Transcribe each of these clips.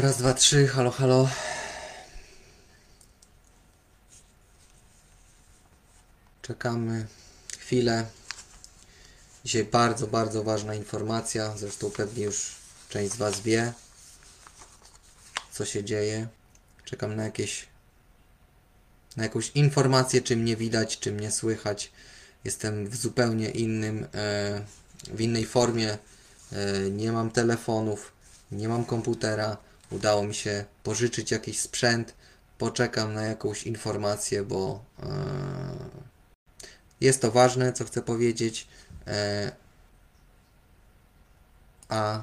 Raz, dwa, trzy, halo, halo. Czekamy chwilę. Dzisiaj bardzo, bardzo ważna informacja. Zresztą pewnie już część z Was wie, co się dzieje. Czekam na jakieś na jakąś informację, czy mnie widać, czy mnie słychać. Jestem w zupełnie innym, e, w innej formie. E, nie mam telefonów, nie mam komputera. Udało mi się pożyczyć jakiś sprzęt. Poczekam na jakąś informację, bo e, jest to ważne, co chcę powiedzieć. E, a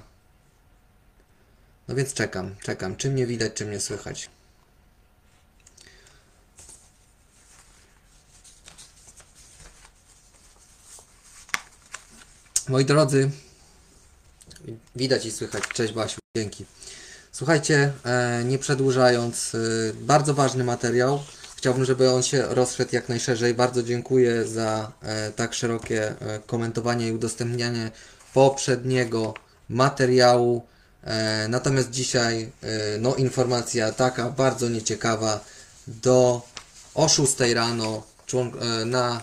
no więc czekam, czekam. Czy mnie widać, czy mnie słychać. Moi drodzy, widać i słychać. Cześć Basiu, dzięki. Słuchajcie, e, nie przedłużając, e, bardzo ważny materiał. Chciałbym, żeby on się rozszedł jak najszerzej. Bardzo dziękuję za e, tak szerokie komentowanie i udostępnianie poprzedniego materiału. Natomiast dzisiaj, no, informacja taka bardzo nieciekawa. Do o 6 rano na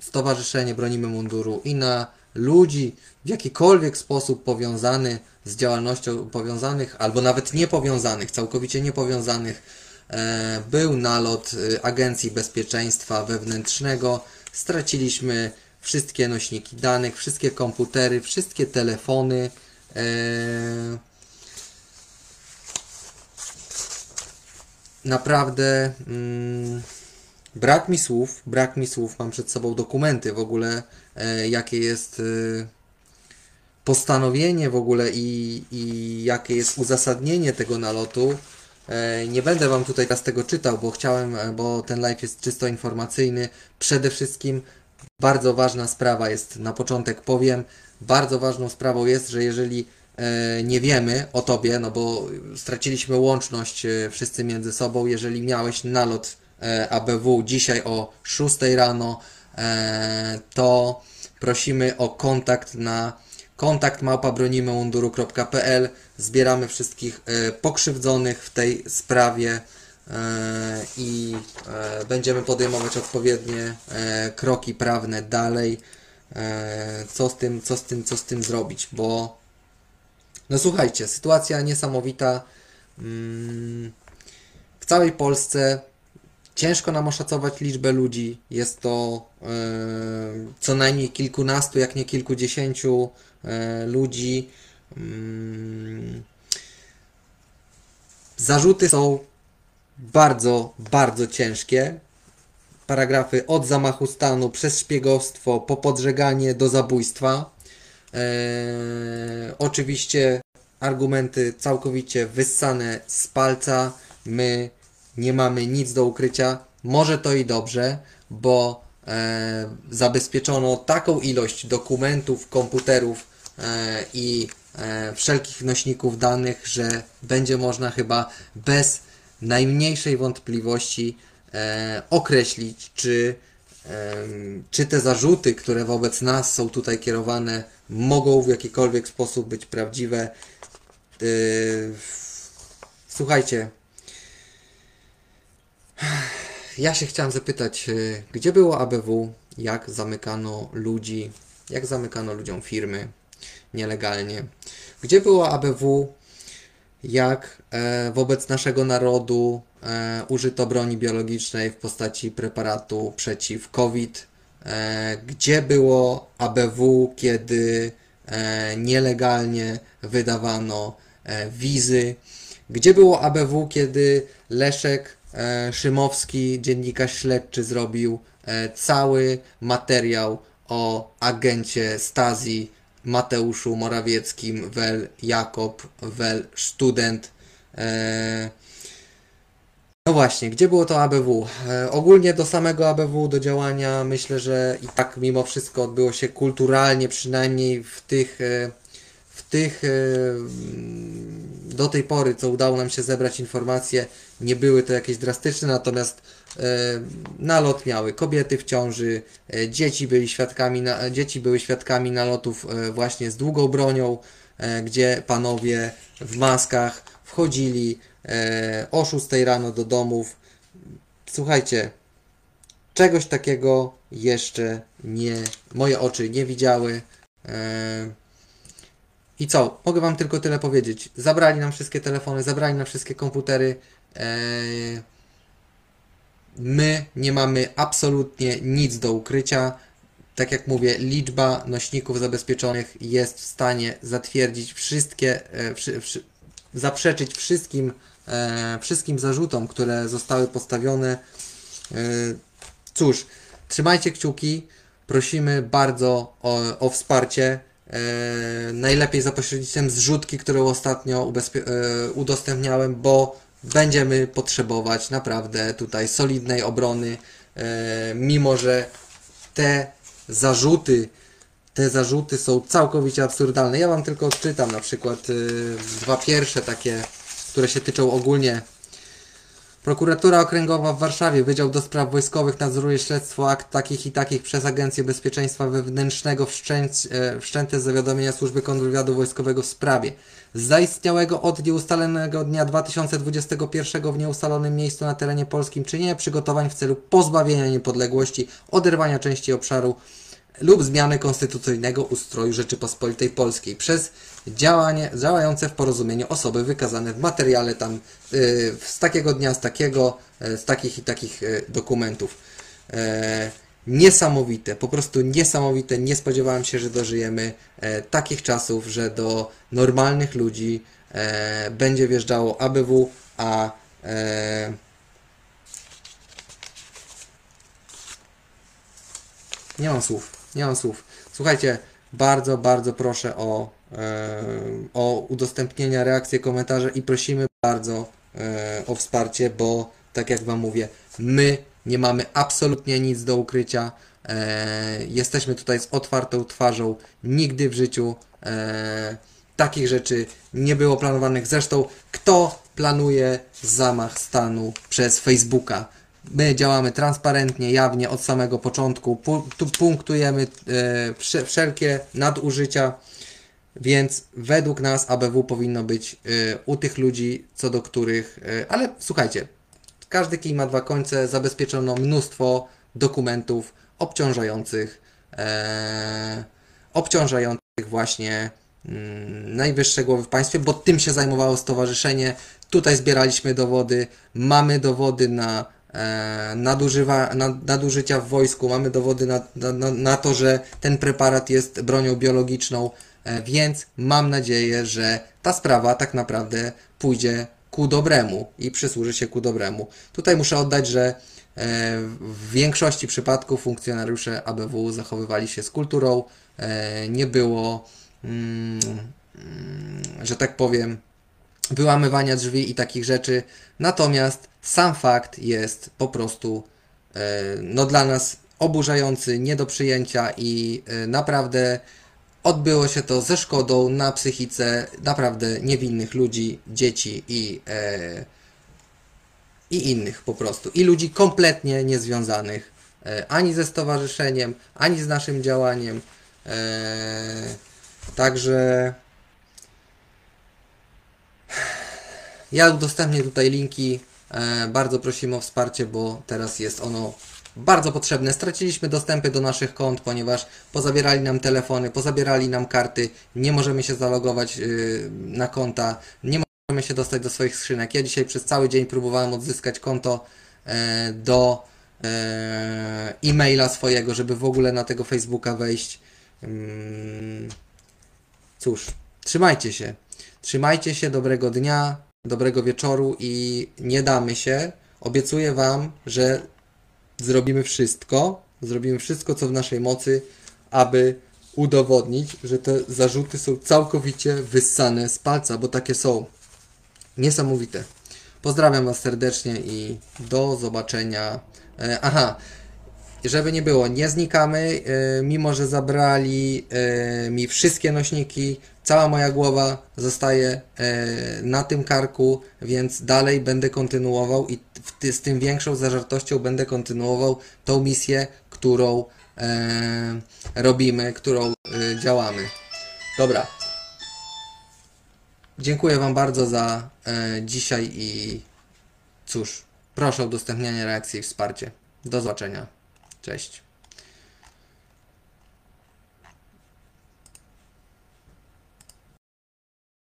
Stowarzyszenie Bronimy Munduru i na ludzi w jakikolwiek sposób powiązany z działalnością powiązanych, albo nawet niepowiązanych, całkowicie niepowiązanych, e, był nalot e, Agencji Bezpieczeństwa Wewnętrznego. Straciliśmy wszystkie nośniki danych, wszystkie komputery, wszystkie telefony. E, naprawdę mm, brak mi słów, brak mi słów. Mam przed sobą dokumenty w ogóle, e, jakie jest e, postanowienie w ogóle i, i jakie jest uzasadnienie tego nalotu. E, nie będę Wam tutaj teraz tego czytał, bo chciałem, e, bo ten live jest czysto informacyjny. Przede wszystkim bardzo ważna sprawa jest, na początek powiem, bardzo ważną sprawą jest, że jeżeli e, nie wiemy o Tobie, no bo straciliśmy łączność wszyscy między sobą, jeżeli miałeś nalot ABW dzisiaj o 6 rano, e, to prosimy o kontakt na kontakt małpabronimymunduru.pl zbieramy wszystkich e, pokrzywdzonych w tej sprawie e, i e, będziemy podejmować odpowiednie e, kroki prawne dalej. E, co z tym, co z tym, co z tym zrobić, bo no słuchajcie, sytuacja niesamowita. Mm, w całej Polsce Ciężko nam oszacować liczbę ludzi. Jest to e, co najmniej kilkunastu, jak nie kilkudziesięciu e, ludzi. Mm. Zarzuty są bardzo, bardzo ciężkie. Paragrafy od zamachu stanu przez szpiegostwo po podżeganie do zabójstwa. E, oczywiście argumenty całkowicie wyssane z palca. My nie mamy nic do ukrycia. Może to i dobrze, bo e, zabezpieczono taką ilość dokumentów, komputerów e, i e, wszelkich nośników danych, że będzie można chyba bez najmniejszej wątpliwości e, określić, czy, em, czy te zarzuty, które wobec nas są tutaj kierowane, mogą w jakikolwiek sposób być prawdziwe. E, Słuchajcie, ja się chciałem zapytać, y, gdzie było ABW, jak zamykano ludzi, jak zamykano ludziom firmy nielegalnie? Gdzie było ABW, jak e, wobec naszego narodu e, użyto broni biologicznej w postaci preparatu przeciw COVID? E, gdzie było ABW, kiedy e, nielegalnie wydawano e, wizy? Gdzie było ABW, kiedy Leszek e, Szymowski, dziennikarz śledczy, zrobił e, cały materiał o agencie Stazji Mateuszu Morawieckim, wel Jakob, wel student. E, no właśnie, gdzie było to ABW? E, ogólnie do samego ABW, do działania, myślę, że i tak mimo wszystko odbyło się kulturalnie, przynajmniej w tych, e, tych e, do tej pory, co udało nam się zebrać informacje, nie były to jakieś drastyczne, natomiast e, nalot miały kobiety w ciąży, e, dzieci byli świadkami, dzieci były świadkami nalotów właśnie z długą bronią, gdzie panowie w maskach wchodzili o 6 rano do domów. Słuchajcie, czegoś takiego jeszcze nie, moje oczy nie widziały. I co? Mogę Wam tylko tyle powiedzieć. Zabrali nam wszystkie telefony, zabrali nam wszystkie komputery. E, my nie mamy absolutnie nic do ukrycia. Tak jak mówię, liczba nośników zabezpieczonych jest w stanie zatwierdzić wszystkie, e, zaprzeczyć wszystkim, e, wszystkim zarzutom, które zostały postawione. E, cóż, trzymajcie kciuki. Prosimy bardzo o, o wsparcie. E, najlepiej za pośrednictwem zrzutki, którą ostatnio e, udostępniałem, bo będziemy potrzebować naprawdę tutaj solidnej obrony, e, mimo że te zarzuty, te zarzuty są całkowicie absurdalne. Ja Wam tylko odczytam na przykład dwa pierwsze takie, które się tyczą ogólnie Prokuratura Okręgowa w Warszawie, Wydział do Spraw Wojskowych nadzoruje śledztwo akt takich i takich przez Agencję Bezpieczeństwa Wewnętrznego wszczęć, e, wszczęte z zawiadomienia Służby Kontrwywiadu Wojskowego w sprawie zaistniałego od nieustalonego dnia 2021 w nieustalonym miejscu na terenie polskim czynienia przygotowań w celu pozbawienia niepodległości, oderwania części obszaru lub zmiany konstytucyjnego ustroju Rzeczypospolitej Polskiej przez działanie, działające w porozumieniu osoby wykazane w materiale tam y, z takiego dnia, z takiego, y, z takich i takich y, dokumentów. E, niesamowite, po prostu niesamowite. Nie spodziewałem się, że dożyjemy e, takich czasów, że do normalnych ludzi e, będzie wjeżdżało ABW, a e, nie mam słów, nie mam słów. Słuchajcie, bardzo, bardzo proszę o, e, o udostępnienia, reakcje, komentarze i prosimy bardzo e, o wsparcie, bo tak jak Wam mówię, my nie mamy absolutnie nic do ukrycia. E, jesteśmy tutaj z otwartą twarzą. Nigdy w życiu e, takich rzeczy nie było planowanych. Zresztą, kto planuje zamach stanu przez Facebooka? My działamy transparentnie, jawnie od samego początku. Tu punktujemy e, wsze- wszelkie nadużycia. Więc według nas ABW powinno być e, u tych ludzi, co do których. e, ale słuchajcie, każdy kij ma dwa końce, zabezpieczono mnóstwo dokumentów obciążających, obciążających właśnie mm, najwyższe głowy w państwie, bo tym się zajmowało stowarzyszenie. Tutaj zbieraliśmy dowody, mamy dowody na nadużywa, na, nadużycia w wojsku, mamy dowody na, na, na, to, że ten preparat jest bronią biologiczną, e, więc mam nadzieję, że ta sprawa tak naprawdę pójdzie ku dobremu i przysłuży się ku dobremu. Tutaj muszę oddać, że e, w większości przypadków funkcjonariusze ABW zachowywali się z kulturą, e, nie było, mm, mm, że tak powiem, wyłamywania drzwi i takich rzeczy. Natomiast sam fakt jest po prostu e, no, dla nas oburzający, nie do przyjęcia i e, naprawdę odbyło się to ze szkodą na psychice naprawdę niewinnych ludzi, dzieci i, e, i innych po prostu. I ludzi kompletnie niezwiązanych ani ze stowarzyszeniem, ani z naszym działaniem. Także ja udostępnię tutaj linki. E, bardzo prosimy o wsparcie, bo teraz jest ono bardzo potrzebne. Straciliśmy dostępy do naszych kont, ponieważ pozabierali nam telefony, pozabierali nam karty, nie możemy się zalogować y, na konta, nie możemy się dostać do swoich skrzynek. Ja dzisiaj przez cały dzień próbowałem odzyskać konto e, do e, e-maila swojego, żeby w ogóle na tego Facebooka wejść. Mm, Cóż, trzymajcie się. Trzymajcie się, dobrego dnia, dobrego wieczoru i nie damy się. Obiecuję Wam, że zrobimy wszystko, zrobimy wszystko, co w naszej mocy, aby udowodnić, że te zarzuty są całkowicie wyssane z palca, bo takie są. Niesamowite. Pozdrawiam Was serdecznie i do zobaczenia. E, aha, żeby nie było, nie znikamy, e, mimo że zabrali e, mi wszystkie nośniki, cała moja głowa zostaje e, na tym karku, więc dalej będę kontynuował i z tym większą zażartością będę kontynuował tą misję, którą e, robimy, którą e, działamy. Dobra. Dziękuję Wam bardzo za dzisiaj i cóż, proszę o udostępnianie reakcji i wsparcie. Do zobaczenia. Cześć.